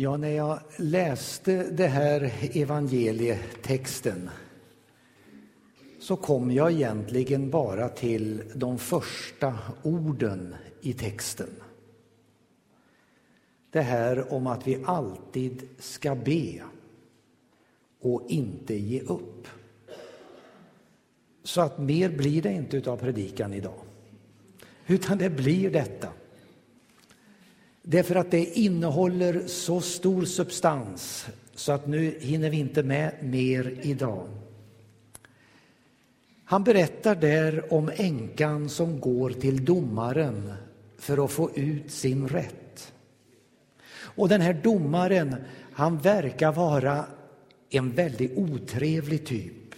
Ja, när jag läste det här evangelietexten så kom jag egentligen bara till de första orden i texten. Det här om att vi alltid ska be och inte ge upp. Så att mer blir det inte av predikan idag. Utan det blir detta. Därför att det innehåller så stor substans så att nu hinner vi inte med mer idag. Han berättar där om änkan som går till domaren för att få ut sin rätt. Och den här domaren, han verkar vara en väldigt otrevlig typ.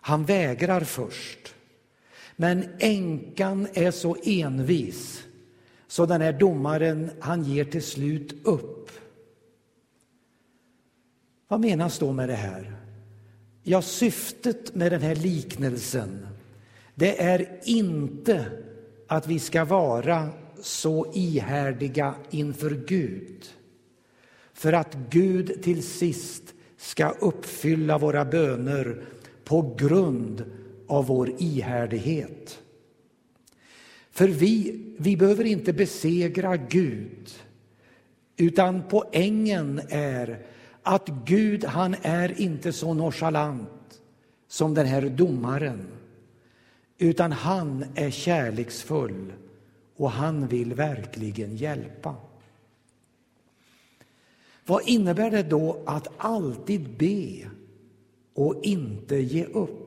Han vägrar först. Men änkan är så envis så den här domaren, han ger till slut upp. Vad menas då med det här? Ja, syftet med den här liknelsen, det är inte att vi ska vara så ihärdiga inför Gud för att Gud till sist ska uppfylla våra böner på grund av vår ihärdighet. För vi, vi behöver inte besegra Gud, utan poängen är att Gud, han är inte så nonchalant som den här domaren, utan han är kärleksfull och han vill verkligen hjälpa. Vad innebär det då att alltid be och inte ge upp?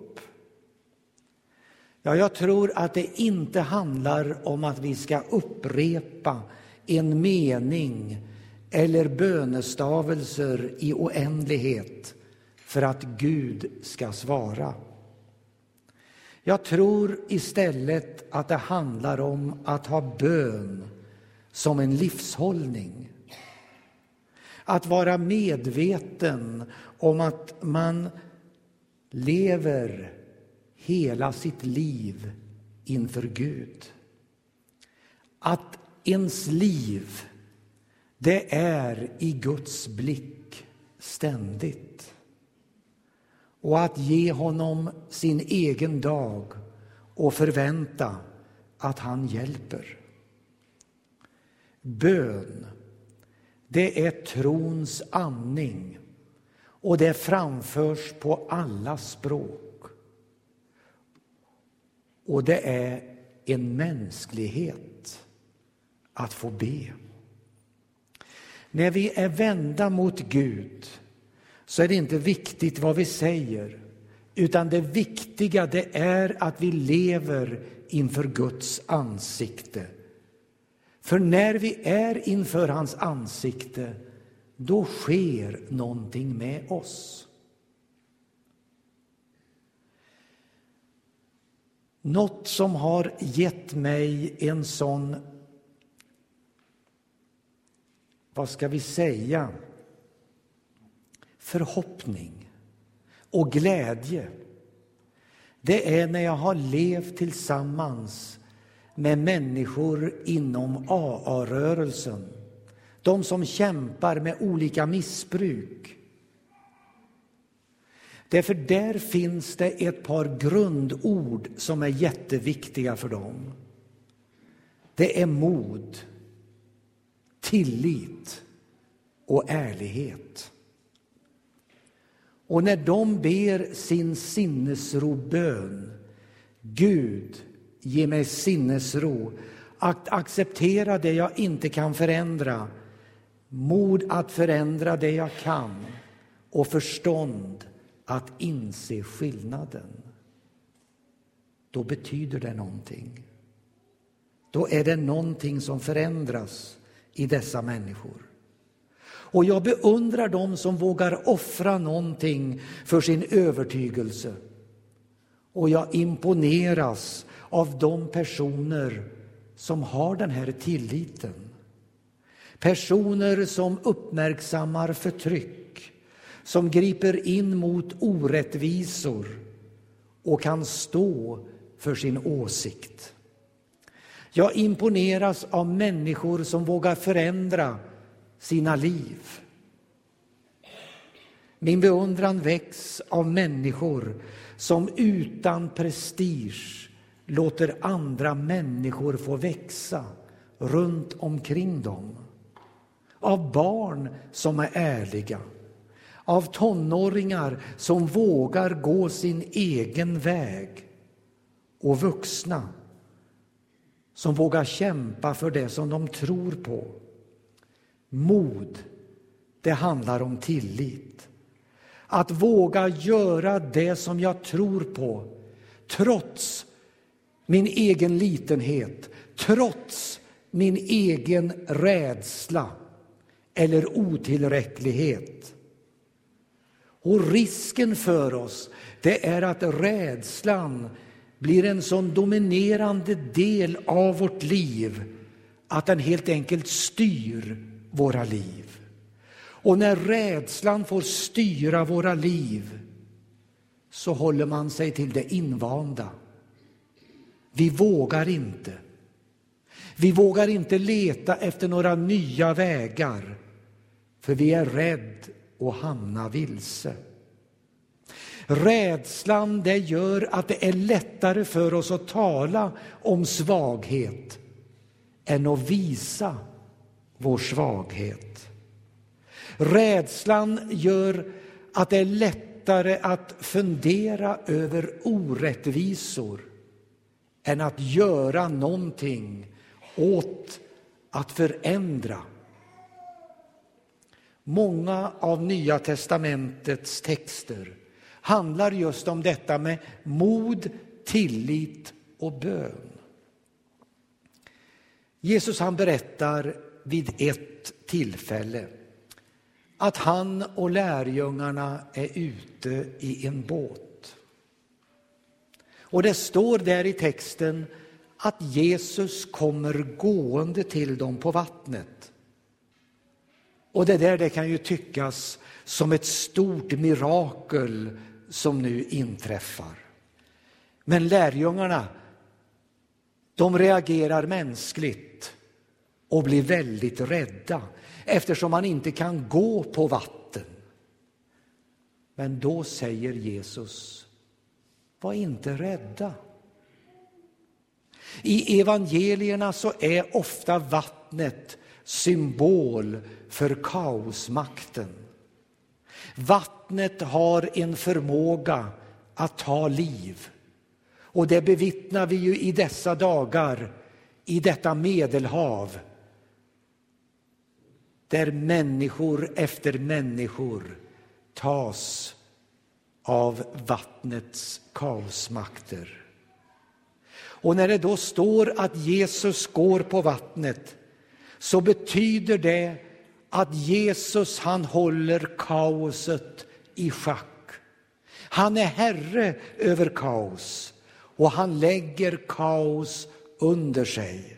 Ja, jag tror att det inte handlar om att vi ska upprepa en mening eller bönestavelser i oändlighet för att Gud ska svara. Jag tror istället att det handlar om att ha bön som en livshållning. Att vara medveten om att man lever hela sitt liv inför Gud. Att ens liv, det är i Guds blick ständigt. Och att ge honom sin egen dag och förvänta att han hjälper. Bön, det är trons andning och det framförs på alla språk. Och det är en mänsklighet att få be. När vi är vända mot Gud så är det inte viktigt vad vi säger utan det viktiga det är att vi lever inför Guds ansikte. För när vi är inför hans ansikte då sker någonting med oss. Något som har gett mig en sån, vad ska vi säga, förhoppning och glädje. Det är när jag har levt tillsammans med människor inom AA-rörelsen. De som kämpar med olika missbruk. Därför där finns det ett par grundord som är jätteviktiga för dem. Det är mod, tillit och ärlighet. Och när de ber sin sinnesrobön, Gud, ge mig sinnesro, att acceptera det jag inte kan förändra, mod att förändra det jag kan och förstånd att inse skillnaden, då betyder det någonting. Då är det någonting som förändras i dessa människor. Och jag beundrar dem som vågar offra någonting för sin övertygelse. Och jag imponeras av de personer som har den här tilliten. Personer som uppmärksammar förtryck som griper in mot orättvisor och kan stå för sin åsikt. Jag imponeras av människor som vågar förändra sina liv. Min beundran väcks av människor som utan prestige låter andra människor få växa runt omkring dem. Av barn som är ärliga, av tonåringar som vågar gå sin egen väg och vuxna som vågar kämpa för det som de tror på. Mod, det handlar om tillit. Att våga göra det som jag tror på trots min egen litenhet, trots min egen rädsla eller otillräcklighet. Och risken för oss det är att rädslan blir en sån dominerande del av vårt liv att den helt enkelt styr våra liv. Och när rädslan får styra våra liv så håller man sig till det invanda. Vi vågar inte. Vi vågar inte leta efter några nya vägar för vi är rädd och hamna vilse. Rädslan det gör att det är lättare för oss att tala om svaghet än att visa vår svaghet. Rädslan gör att det är lättare att fundera över orättvisor än att göra någonting åt att förändra. Många av Nya testamentets texter handlar just om detta med mod, tillit och bön. Jesus han berättar vid ett tillfälle att han och lärjungarna är ute i en båt. Och det står där i texten att Jesus kommer gående till dem på vattnet. Och det där det kan ju tyckas som ett stort mirakel som nu inträffar. Men lärjungarna, de reagerar mänskligt och blir väldigt rädda eftersom man inte kan gå på vatten. Men då säger Jesus, var inte rädda. I evangelierna så är ofta vattnet symbol för kaosmakten. Vattnet har en förmåga att ta liv. Och det bevittnar vi ju i dessa dagar i detta Medelhav där människor efter människor tas av vattnets kaosmakter. Och när det då står att Jesus går på vattnet så betyder det att Jesus han håller kaoset i schack. Han är herre över kaos och han lägger kaos under sig.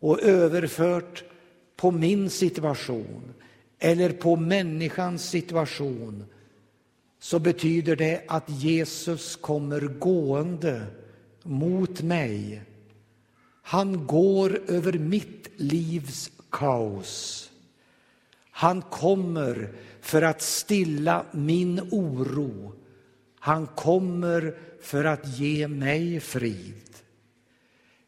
Och överfört på min situation eller på människans situation så betyder det att Jesus kommer gående mot mig. Han går över mitt livs kaos. Han kommer för att stilla min oro. Han kommer för att ge mig frid.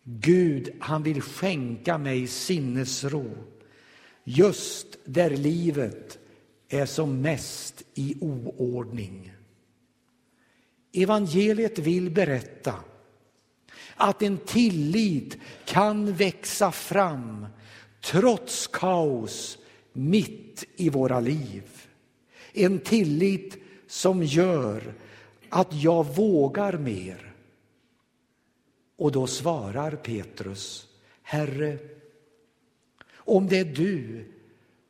Gud, han vill skänka mig sinnesro just där livet är som mest i oordning. Evangeliet vill berätta att en tillit kan växa fram trots kaos mitt i våra liv. En tillit som gör att jag vågar mer. Och då svarar Petrus, Herre, om det är du,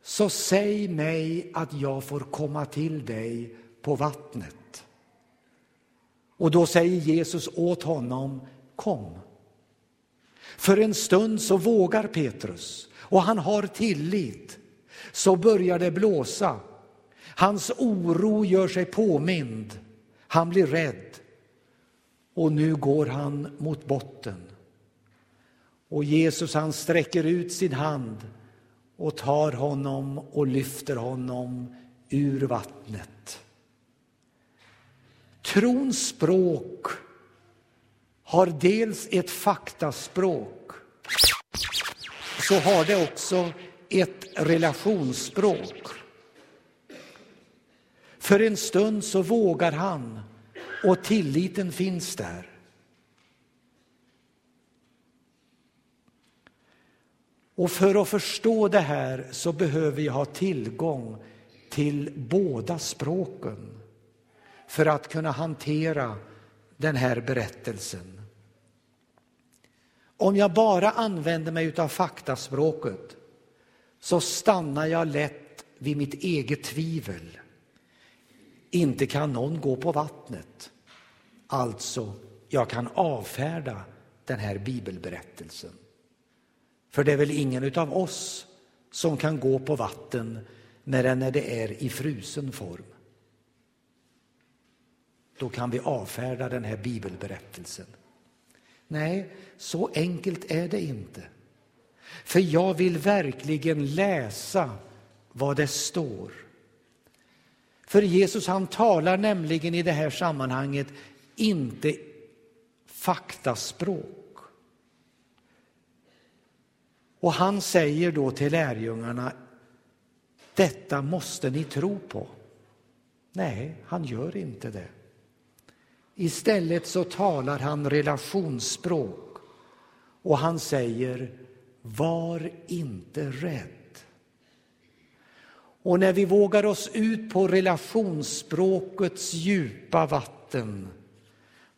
så säg mig att jag får komma till dig på vattnet. Och då säger Jesus åt honom, kom. För en stund så vågar Petrus och han har tillit. Så börjar det blåsa. Hans oro gör sig påmind. Han blir rädd. Och nu går han mot botten. Och Jesus han sträcker ut sin hand och tar honom och lyfter honom ur vattnet. Trons språk har dels ett faktaspråk, så har det också ett relationsspråk. För en stund så vågar han och tilliten finns där. Och för att förstå det här så behöver jag ha tillgång till båda språken för att kunna hantera den här berättelsen. Om jag bara använder mig av faktaspråket så stannar jag lätt vid mitt eget tvivel. Inte kan någon gå på vattnet. Alltså, jag kan avfärda den här bibelberättelsen. För det är väl ingen av oss som kan gå på vatten mer när det är i frusen form. Då kan vi avfärda den här bibelberättelsen. Nej, så enkelt är det inte. För jag vill verkligen läsa vad det står. För Jesus han talar nämligen i det här sammanhanget inte faktaspråk. Och han säger då till lärjungarna, detta måste ni tro på. Nej, han gör inte det. Istället så talar han relationsspråk och han säger var inte rädd. Och när vi vågar oss ut på relationsspråkets djupa vatten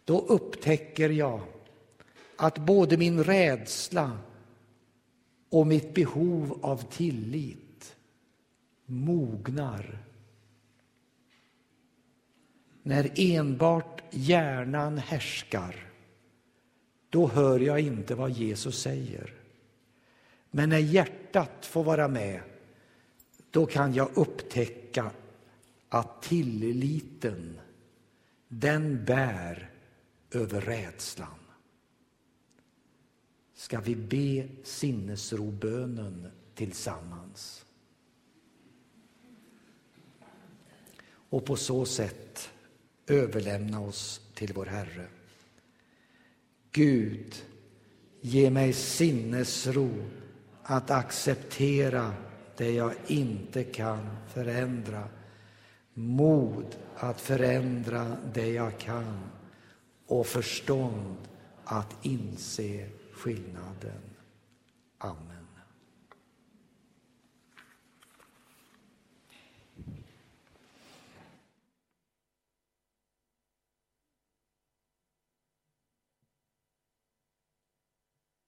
då upptäcker jag att både min rädsla och mitt behov av tillit mognar. När enbart hjärnan härskar, då hör jag inte vad Jesus säger. Men när hjärtat får vara med, då kan jag upptäcka att tilliten, den bär över rädslan. Ska vi be sinnesrobönen tillsammans? Och på så sätt överlämna oss till vår Herre. Gud, ge mig sinnesro att acceptera det jag inte kan förändra. Mod att förändra det jag kan och förstånd att inse skillnaden. Amen.